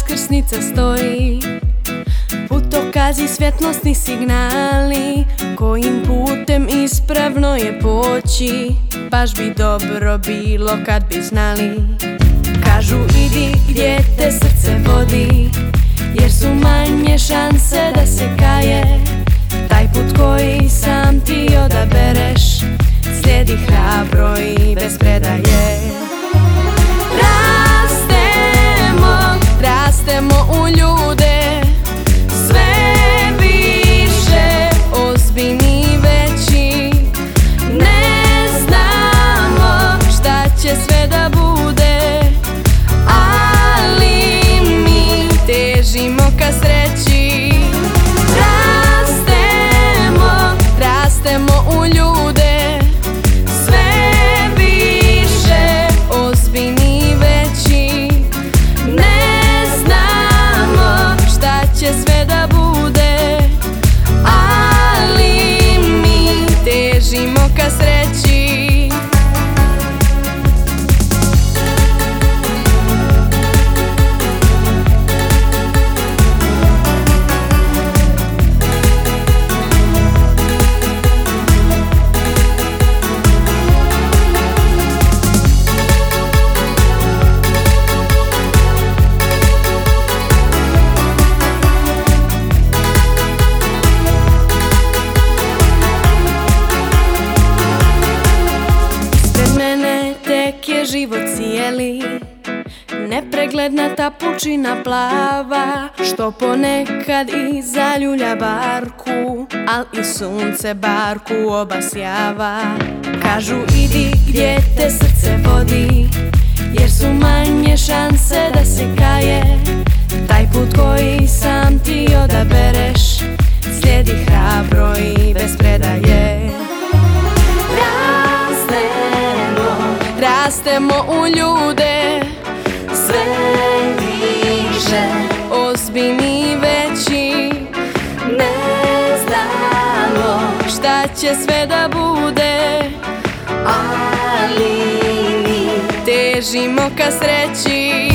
Skrsnica stoji Putokazi svjetlosni signali Kojim putem ispravno je poći Baš bi dobro bilo kad bi znali Kažu idi gdje te srce vodi Jer su manje šanse da se kaje Taj put koji sam ti odabereš Slijedi hrabro i bez predaje Nunca život cijeli Nepregledna ta pučina plava Što ponekad i zaljulja barku Al i sunce barku obasjava Kažu idi gdje te srce vodi Jer su manje šanse da se kaje ljude Sve ozbi Ozbiljni veći Ne znamo Šta će sve da bude Ali mi Težimo ka sreći